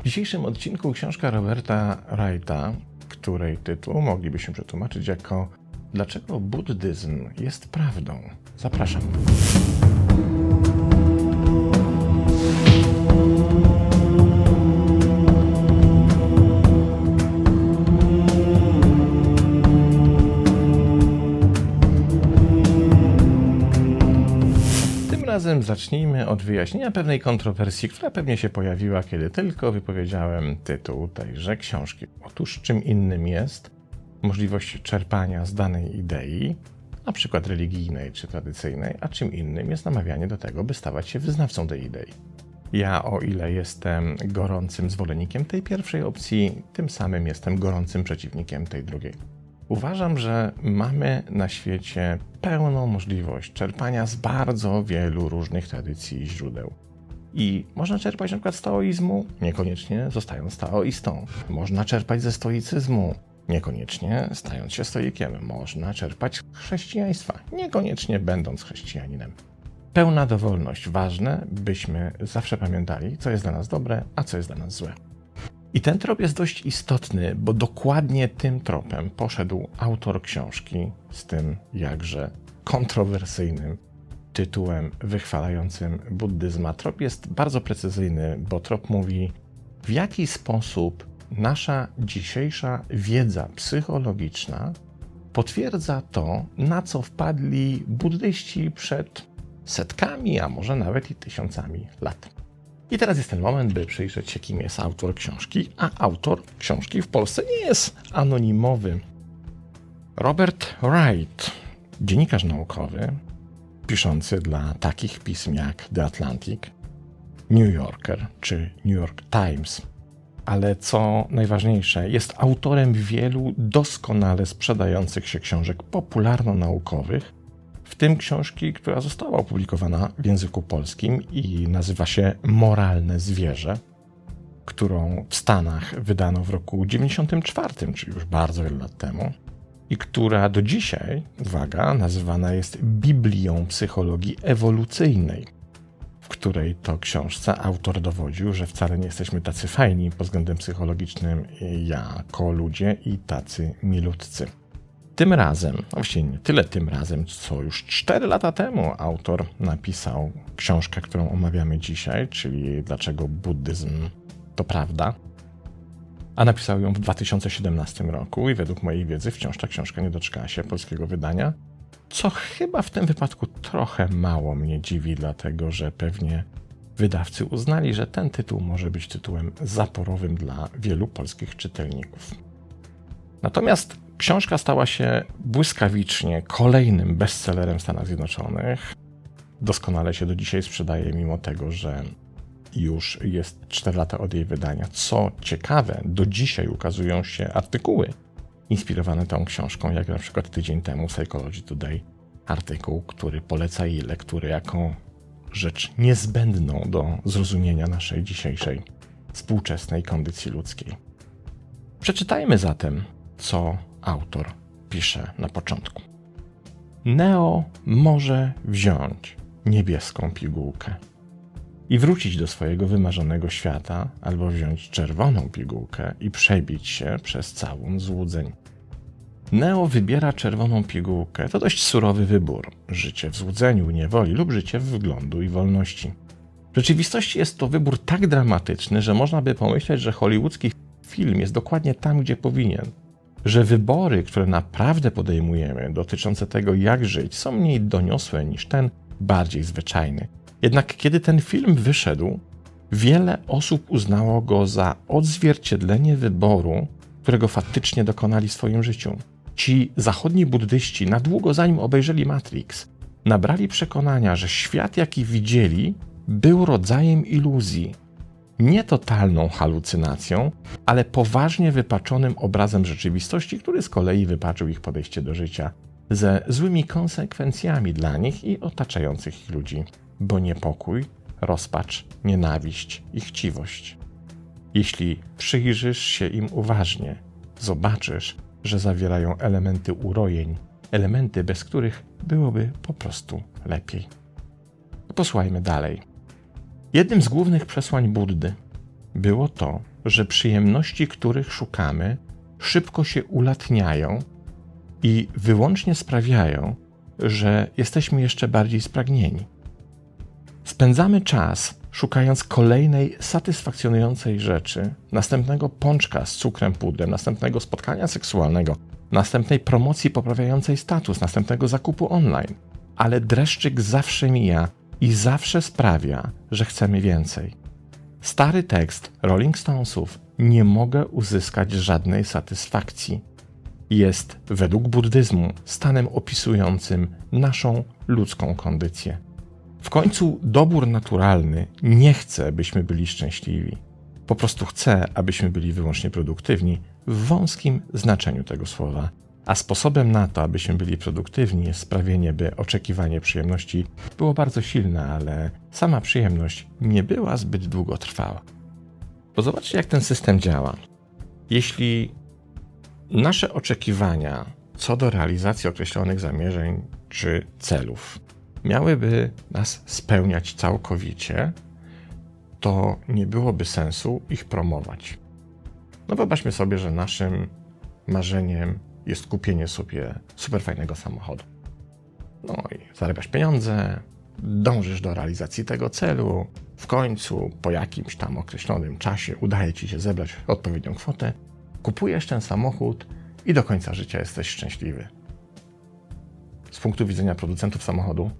W dzisiejszym odcinku książka Roberta Wrighta, której tytuł moglibyśmy przetłumaczyć jako Dlaczego buddyzm jest prawdą? Zapraszam. Razem zacznijmy od wyjaśnienia pewnej kontrowersji, która pewnie się pojawiła, kiedy tylko wypowiedziałem tytuł tejże książki. Otóż czym innym jest możliwość czerpania z danej idei, na przykład religijnej czy tradycyjnej, a czym innym jest namawianie do tego, by stawać się wyznawcą tej idei. Ja, o ile jestem gorącym zwolennikiem tej pierwszej opcji, tym samym jestem gorącym przeciwnikiem tej drugiej. Uważam, że mamy na świecie pełną możliwość czerpania z bardzo wielu różnych tradycji i źródeł. I można czerpać przykład z taoizmu, niekoniecznie zostając taoistą. Można czerpać ze stoicyzmu, niekoniecznie stając się stoikiem. Można czerpać z chrześcijaństwa, niekoniecznie będąc chrześcijaninem. Pełna dowolność. Ważne, byśmy zawsze pamiętali, co jest dla nas dobre, a co jest dla nas złe. I ten trop jest dość istotny, bo dokładnie tym tropem poszedł autor książki z tym jakże kontrowersyjnym tytułem wychwalającym buddyzm. Trop jest bardzo precyzyjny, bo trop mówi, w jaki sposób nasza dzisiejsza wiedza psychologiczna potwierdza to, na co wpadli buddyści przed setkami, a może nawet i tysiącami lat. I teraz jest ten moment, by przyjrzeć się, kim jest autor książki, a autor książki w Polsce nie jest anonimowy. Robert Wright, dziennikarz naukowy, piszący dla takich pism jak The Atlantic, New Yorker czy New York Times. Ale co najważniejsze, jest autorem wielu doskonale sprzedających się książek popularno-naukowych, w tym książki, która została opublikowana w języku polskim i nazywa się Moralne zwierzę, którą w Stanach wydano w roku 94, czyli już bardzo wiele lat temu, i która do dzisiaj, uwaga, nazywana jest Biblią psychologii ewolucyjnej, w której to książce autor dowodził, że wcale nie jesteśmy tacy fajni pod względem psychologicznym jako ludzie i tacy milutcy. Tym razem, właściwie nie tyle tym razem, co już 4 lata temu autor napisał książkę, którą omawiamy dzisiaj, czyli Dlaczego buddyzm to prawda. A napisał ją w 2017 roku i według mojej wiedzy wciąż ta książka nie doczekała się polskiego wydania. Co chyba w tym wypadku trochę mało mnie dziwi, dlatego że pewnie wydawcy uznali, że ten tytuł może być tytułem zaporowym dla wielu polskich czytelników. Natomiast książka stała się błyskawicznie kolejnym bestsellerem w Stanach Zjednoczonych. Doskonale się do dzisiaj sprzedaje, mimo tego, że już jest 4 lata od jej wydania. Co ciekawe, do dzisiaj ukazują się artykuły inspirowane tą książką, jak na przykład tydzień temu Psychology Today artykuł, który poleca jej lekturę jako rzecz niezbędną do zrozumienia naszej dzisiejszej współczesnej kondycji ludzkiej. Przeczytajmy zatem, co autor pisze na początku. Neo może wziąć niebieską pigułkę i wrócić do swojego wymarzonego świata, albo wziąć czerwoną pigułkę i przebić się przez całą złudzeń. Neo wybiera czerwoną pigułkę. To dość surowy wybór. Życie w złudzeniu, niewoli lub życie w wyglądu i wolności. W rzeczywistości jest to wybór tak dramatyczny, że można by pomyśleć, że hollywoodzki film jest dokładnie tam, gdzie powinien. Że wybory, które naprawdę podejmujemy dotyczące tego, jak żyć, są mniej doniosłe niż ten bardziej zwyczajny. Jednak kiedy ten film wyszedł, wiele osób uznało go za odzwierciedlenie wyboru, którego faktycznie dokonali w swoim życiu. Ci zachodni buddyści, na długo zanim obejrzeli Matrix, nabrali przekonania, że świat, jaki widzieli, był rodzajem iluzji. Nie totalną halucynacją, ale poważnie wypaczonym obrazem rzeczywistości, który z kolei wypaczył ich podejście do życia ze złymi konsekwencjami dla nich i otaczających ich ludzi bo niepokój, rozpacz, nienawiść i chciwość. Jeśli przyjrzysz się im uważnie, zobaczysz, że zawierają elementy urojeń, elementy, bez których byłoby po prostu lepiej. Posłuchajmy dalej. Jednym z głównych przesłań Buddy było to, że przyjemności, których szukamy, szybko się ulatniają i wyłącznie sprawiają, że jesteśmy jeszcze bardziej spragnieni. Spędzamy czas szukając kolejnej satysfakcjonującej rzeczy, następnego pączka z cukrem pudrem, następnego spotkania seksualnego, następnej promocji poprawiającej status, następnego zakupu online. Ale dreszczyk zawsze mija i zawsze sprawia, że chcemy więcej. Stary tekst Rolling Stonesów nie mogę uzyskać żadnej satysfakcji. Jest według buddyzmu stanem opisującym naszą ludzką kondycję. W końcu dobór naturalny nie chce, byśmy byli szczęśliwi. Po prostu chce, abyśmy byli wyłącznie produktywni w wąskim znaczeniu tego słowa. A sposobem na to, abyśmy byli produktywni, jest sprawienie, by oczekiwanie przyjemności było bardzo silne, ale sama przyjemność nie była zbyt długotrwała. Bo zobaczcie, jak ten system działa. Jeśli nasze oczekiwania co do realizacji określonych zamierzeń czy celów miałyby nas spełniać całkowicie, to nie byłoby sensu ich promować. No wyobraźmy sobie, że naszym marzeniem jest kupienie sobie super fajnego samochodu. No i zarabiasz pieniądze, dążysz do realizacji tego celu, w końcu po jakimś tam określonym czasie udaje ci się zebrać odpowiednią kwotę, kupujesz ten samochód i do końca życia jesteś szczęśliwy. Z punktu widzenia producentów samochodu,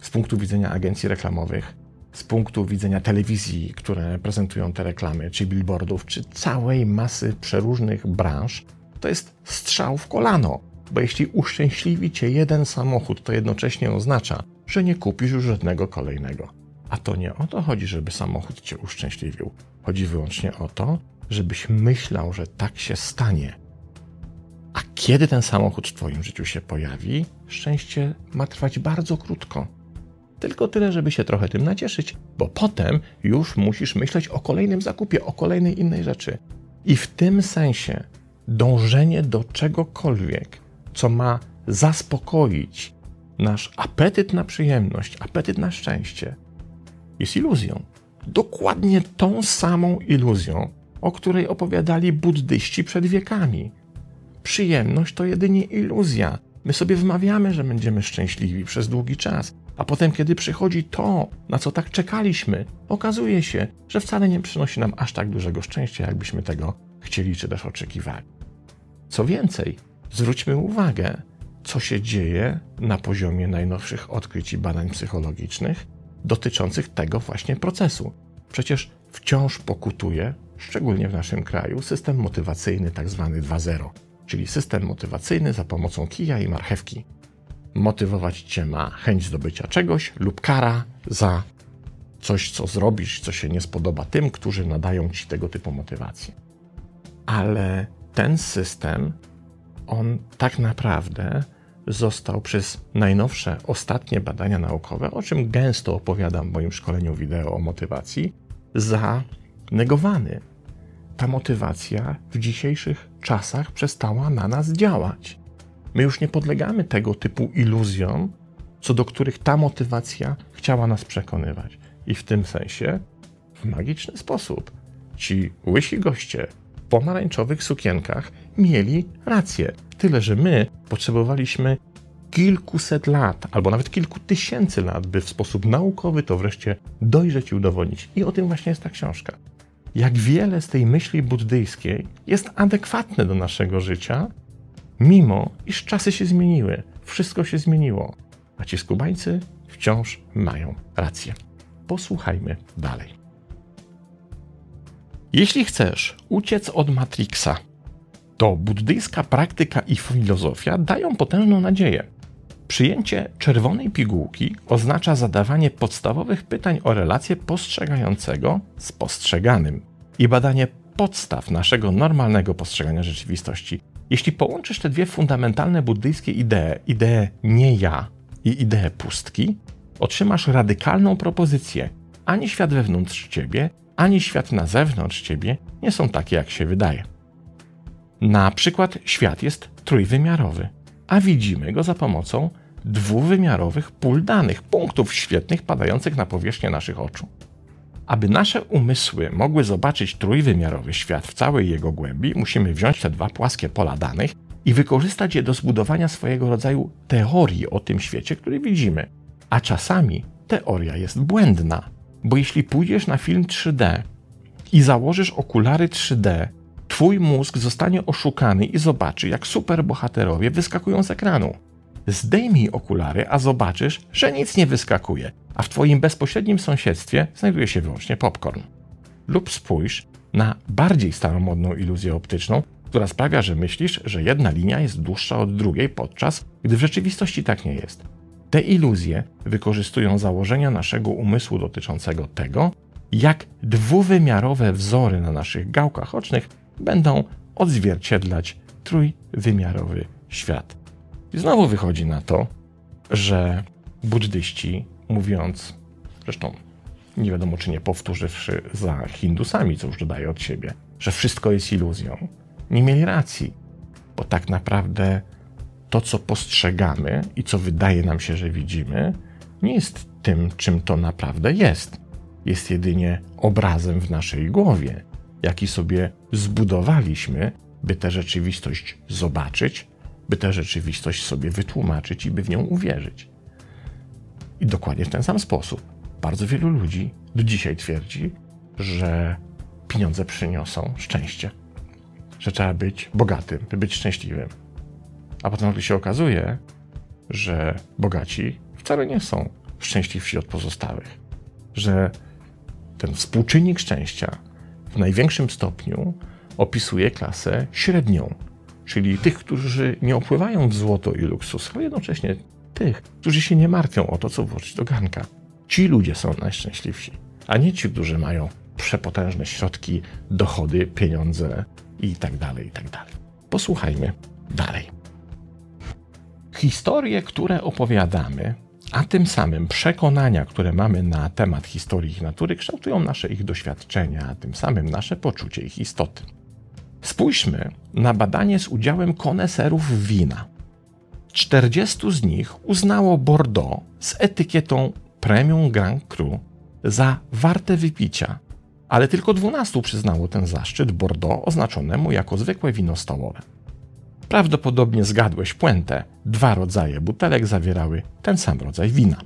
z punktu widzenia agencji reklamowych, z punktu widzenia telewizji, które prezentują te reklamy, czy billboardów, czy całej masy przeróżnych branż, to jest strzał w kolano. Bo jeśli uszczęśliwi cię jeden samochód, to jednocześnie oznacza, że nie kupisz już żadnego kolejnego. A to nie o to chodzi, żeby samochód cię uszczęśliwił. Chodzi wyłącznie o to, żebyś myślał, że tak się stanie. A kiedy ten samochód w Twoim życiu się pojawi, szczęście ma trwać bardzo krótko. Tylko tyle, żeby się trochę tym nacieszyć, bo potem już musisz myśleć o kolejnym zakupie, o kolejnej innej rzeczy. I w tym sensie dążenie do czegokolwiek, co ma zaspokoić nasz apetyt na przyjemność, apetyt na szczęście, jest iluzją. Dokładnie tą samą iluzją, o której opowiadali buddyści przed wiekami. Przyjemność to jedynie iluzja. My sobie wmawiamy, że będziemy szczęśliwi przez długi czas, a potem, kiedy przychodzi to, na co tak czekaliśmy, okazuje się, że wcale nie przynosi nam aż tak dużego szczęścia, jakbyśmy tego chcieli czy też oczekiwali. Co więcej, zwróćmy uwagę, co się dzieje na poziomie najnowszych odkryć i badań psychologicznych dotyczących tego właśnie procesu. Przecież wciąż pokutuje, szczególnie w naszym kraju, system motywacyjny tzw. Tak 2.0, czyli system motywacyjny za pomocą kija i marchewki. Motywować cię ma chęć zdobycia czegoś lub kara za coś, co zrobisz, co się nie spodoba tym, którzy nadają ci tego typu motywację. Ale ten system, on tak naprawdę został przez najnowsze, ostatnie badania naukowe, o czym gęsto opowiadam w moim szkoleniu wideo o motywacji, zanegowany. Ta motywacja w dzisiejszych czasach przestała na nas działać. My już nie podlegamy tego typu iluzjom, co do których ta motywacja chciała nas przekonywać. I w tym sensie, w magiczny sposób, ci łysi goście pomarańczowych sukienkach mieli rację. Tyle, że my potrzebowaliśmy kilkuset lat, albo nawet kilku tysięcy lat, by w sposób naukowy to wreszcie dojrzeć i udowodnić. I o tym właśnie jest ta książka. Jak wiele z tej myśli buddyjskiej jest adekwatne do naszego życia, mimo iż czasy się zmieniły, wszystko się zmieniło, a ci skubańcy wciąż mają rację. Posłuchajmy dalej. Jeśli chcesz uciec od Matrixa, to buddyjska praktyka i filozofia dają potężną nadzieję. Przyjęcie czerwonej pigułki oznacza zadawanie podstawowych pytań o relację postrzegającego z postrzeganym i badanie podstaw naszego normalnego postrzegania rzeczywistości. Jeśli połączysz te dwie fundamentalne buddyjskie idee, ideę nie ja i ideę pustki, otrzymasz radykalną propozycję. Ani świat wewnątrz ciebie, ani świat na zewnątrz ciebie nie są takie, jak się wydaje. Na przykład świat jest trójwymiarowy, a widzimy go za pomocą dwuwymiarowych pól danych, punktów świetnych padających na powierzchnię naszych oczu. Aby nasze umysły mogły zobaczyć trójwymiarowy świat w całej jego głębi, musimy wziąć te dwa płaskie pola danych i wykorzystać je do zbudowania swojego rodzaju teorii o tym świecie, który widzimy. A czasami teoria jest błędna, bo jeśli pójdziesz na film 3D i założysz okulary 3D, twój mózg zostanie oszukany i zobaczy, jak superbohaterowie wyskakują z ekranu. Zdejmij okulary, a zobaczysz, że nic nie wyskakuje, a w twoim bezpośrednim sąsiedztwie znajduje się wyłącznie popcorn. Lub spójrz na bardziej staromodną iluzję optyczną, która sprawia, że myślisz, że jedna linia jest dłuższa od drugiej, podczas gdy w rzeczywistości tak nie jest. Te iluzje wykorzystują założenia naszego umysłu dotyczącego tego, jak dwuwymiarowe wzory na naszych gałkach ocznych będą odzwierciedlać trójwymiarowy świat. I znowu wychodzi na to, że buddyści, mówiąc, zresztą nie wiadomo czy nie powtórzywszy za Hindusami, co już dodaje od siebie, że wszystko jest iluzją, nie mieli racji, bo tak naprawdę to, co postrzegamy i co wydaje nam się, że widzimy, nie jest tym, czym to naprawdę jest. Jest jedynie obrazem w naszej głowie, jaki sobie zbudowaliśmy, by tę rzeczywistość zobaczyć, by tę rzeczywistość sobie wytłumaczyć i by w nią uwierzyć. I dokładnie w ten sam sposób bardzo wielu ludzi do dzisiaj twierdzi, że pieniądze przyniosą szczęście, że trzeba być bogatym, by być szczęśliwym. A potem nagle się okazuje, że bogaci wcale nie są szczęśliwsi od pozostałych, że ten współczynnik szczęścia w największym stopniu opisuje klasę średnią, czyli tych, którzy nie opływają w złoto i luksus, ale jednocześnie tych, którzy się nie martwią o to, co włożyć do garnka. Ci ludzie są najszczęśliwsi, a nie ci, którzy mają przepotężne środki, dochody, pieniądze i tak dalej, i tak dalej. Posłuchajmy dalej. Historie, które opowiadamy, a tym samym przekonania, które mamy na temat historii ich natury, kształtują nasze ich doświadczenia, a tym samym nasze poczucie ich istoty. Spójrzmy na badanie z udziałem koneserów wina. 40 z nich uznało Bordeaux z etykietą Premium Grand Cru za warte wypicia, ale tylko 12 przyznało ten zaszczyt Bordeaux oznaczonemu jako zwykłe wino stołowe. Prawdopodobnie zgadłeś puentę. Dwa rodzaje butelek zawierały ten sam rodzaj wina.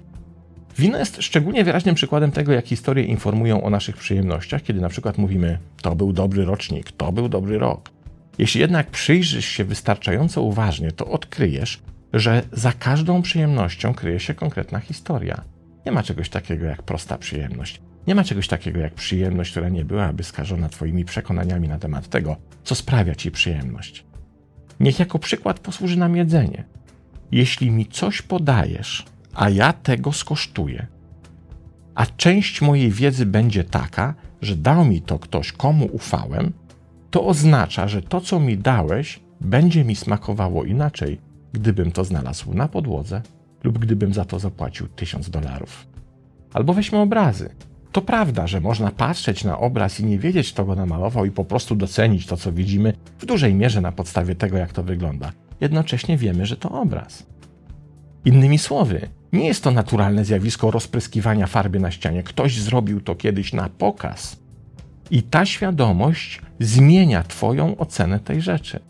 Wino jest szczególnie wyraźnym przykładem tego, jak historie informują o naszych przyjemnościach, kiedy na przykład mówimy: To był dobry rocznik, to był dobry rok. Jeśli jednak przyjrzysz się wystarczająco uważnie, to odkryjesz, że za każdą przyjemnością kryje się konkretna historia. Nie ma czegoś takiego jak prosta przyjemność. Nie ma czegoś takiego jak przyjemność, która nie byłaby skażona Twoimi przekonaniami na temat tego, co sprawia Ci przyjemność. Niech jako przykład posłuży nam jedzenie. Jeśli mi coś podajesz, a ja tego skosztuję, a część mojej wiedzy będzie taka, że dał mi to ktoś, komu ufałem, to oznacza, że to, co mi dałeś, będzie mi smakowało inaczej, gdybym to znalazł na podłodze lub gdybym za to zapłacił tysiąc dolarów. Albo weźmy obrazy. To prawda, że można patrzeć na obraz i nie wiedzieć, kto go namalował, i po prostu docenić to, co widzimy, w dużej mierze na podstawie tego, jak to wygląda. Jednocześnie wiemy, że to obraz. Innymi słowy, nie jest to naturalne zjawisko rozpryskiwania farby na ścianie. Ktoś zrobił to kiedyś na pokaz. I ta świadomość zmienia Twoją ocenę tej rzeczy.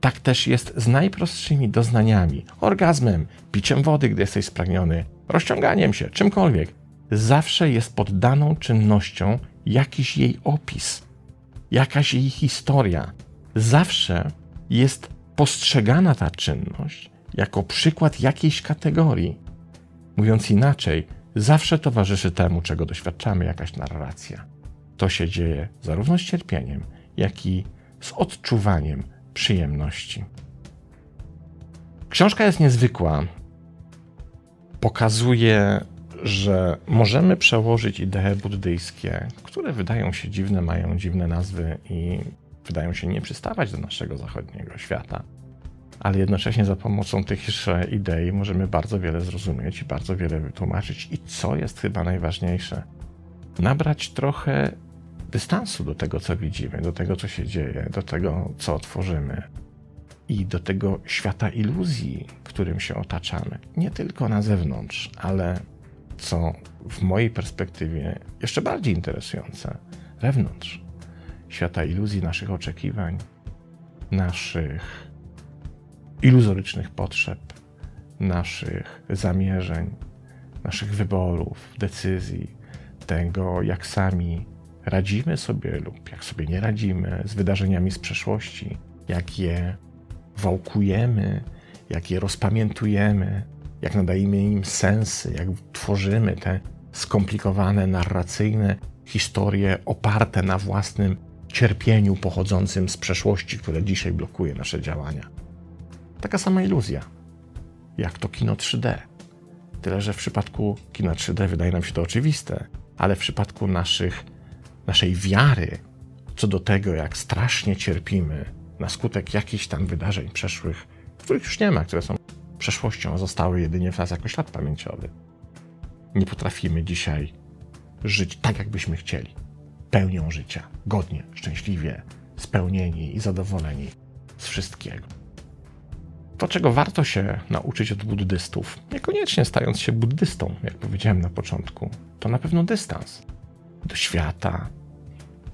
Tak też jest z najprostszymi doznaniami, orgazmem, piciem wody, gdy jesteś spragniony, rozciąganiem się, czymkolwiek zawsze jest poddaną czynnością jakiś jej opis, jakaś jej historia. Zawsze jest postrzegana ta czynność jako przykład jakiejś kategorii. Mówiąc inaczej, zawsze towarzyszy temu, czego doświadczamy, jakaś narracja. To się dzieje zarówno z cierpieniem, jak i z odczuwaniem przyjemności. Książka jest niezwykła. Pokazuje że możemy przełożyć idee buddyjskie, które wydają się dziwne, mają dziwne nazwy i wydają się nie przystawać do naszego zachodniego świata, ale jednocześnie za pomocą tychże idei możemy bardzo wiele zrozumieć i bardzo wiele wytłumaczyć. I co jest chyba najważniejsze? Nabrać trochę dystansu do tego, co widzimy, do tego, co się dzieje, do tego, co tworzymy i do tego świata iluzji, którym się otaczamy. Nie tylko na zewnątrz, ale co w mojej perspektywie jeszcze bardziej interesujące, wewnątrz świata iluzji, naszych oczekiwań, naszych iluzorycznych potrzeb, naszych zamierzeń, naszych wyborów, decyzji, tego, jak sami radzimy sobie lub jak sobie nie radzimy z wydarzeniami z przeszłości, jak je wałkujemy, jak je rozpamiętujemy, jak nadajemy im sensy, jak tworzymy te skomplikowane, narracyjne historie oparte na własnym cierpieniu pochodzącym z przeszłości, które dzisiaj blokuje nasze działania. Taka sama iluzja, jak to kino 3D. Tyle, że w przypadku kina 3D wydaje nam się to oczywiste, ale w przypadku naszych, naszej wiary co do tego, jak strasznie cierpimy na skutek jakichś tam wydarzeń przeszłych, których już nie ma, które są przeszłością, zostały jedynie w nas jako ślad pamięciowy. Nie potrafimy dzisiaj żyć tak, jakbyśmy chcieli. Pełnią życia, godnie, szczęśliwie, spełnieni i zadowoleni z wszystkiego. To, czego warto się nauczyć od buddystów, niekoniecznie stając się buddystą, jak powiedziałem na początku, to na pewno dystans do świata,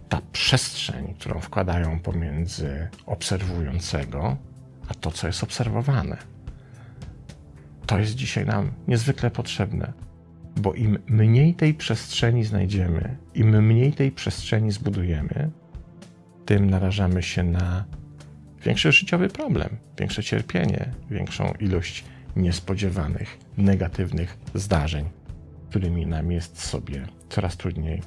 ta przestrzeń, którą wkładają pomiędzy obserwującego, a to, co jest obserwowane. To jest dzisiaj nam niezwykle potrzebne, bo im mniej tej przestrzeni znajdziemy, im mniej tej przestrzeni zbudujemy, tym narażamy się na większy życiowy problem, większe cierpienie, większą ilość niespodziewanych, negatywnych zdarzeń, którymi nam jest sobie coraz trudniej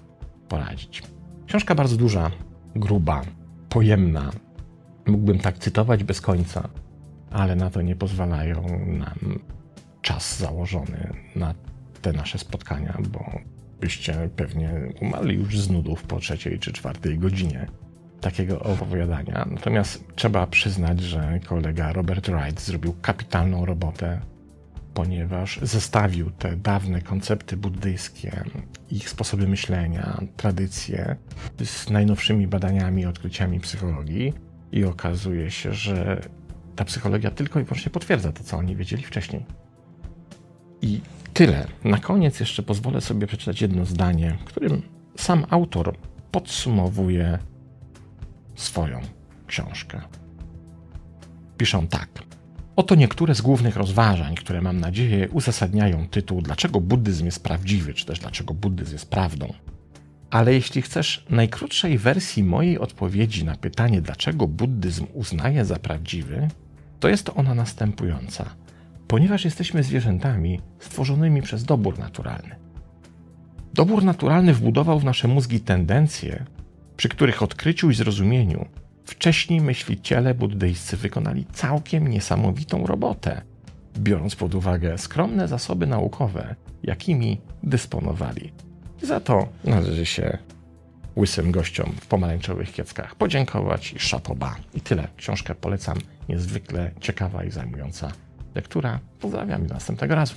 poradzić. Książka bardzo duża, gruba, pojemna. Mógłbym tak cytować bez końca, ale na to nie pozwalają nam czas założony na te nasze spotkania, bo byście pewnie umarli już z nudów po trzeciej czy czwartej godzinie takiego opowiadania. Natomiast trzeba przyznać, że kolega Robert Wright zrobił kapitalną robotę, ponieważ zestawił te dawne koncepty buddyjskie, ich sposoby myślenia, tradycje z najnowszymi badaniami i odkryciami psychologii i okazuje się, że ta psychologia tylko i wyłącznie potwierdza to, co oni wiedzieli wcześniej. I tyle. Na koniec jeszcze pozwolę sobie przeczytać jedno zdanie, którym sam autor podsumowuje swoją książkę. Piszą tak. Oto niektóre z głównych rozważań, które mam nadzieję uzasadniają tytuł Dlaczego buddyzm jest prawdziwy, czy też dlaczego buddyzm jest prawdą. Ale jeśli chcesz najkrótszej wersji mojej odpowiedzi na pytanie, dlaczego buddyzm uznaje za prawdziwy, to jest ona następująca. Ponieważ jesteśmy zwierzętami stworzonymi przez dobór naturalny. Dobór naturalny wbudował w nasze mózgi tendencje, przy których odkryciu i zrozumieniu wcześniej myśliciele buddyjscy wykonali całkiem niesamowitą robotę, biorąc pod uwagę skromne zasoby naukowe, jakimi dysponowali. Za to należy się łysym gościom w pomarańczowych kieckach podziękować i szapoba. I tyle. Książkę polecam. Niezwykle ciekawa i zajmująca lektura. Pozdrawiam i do następnego razu.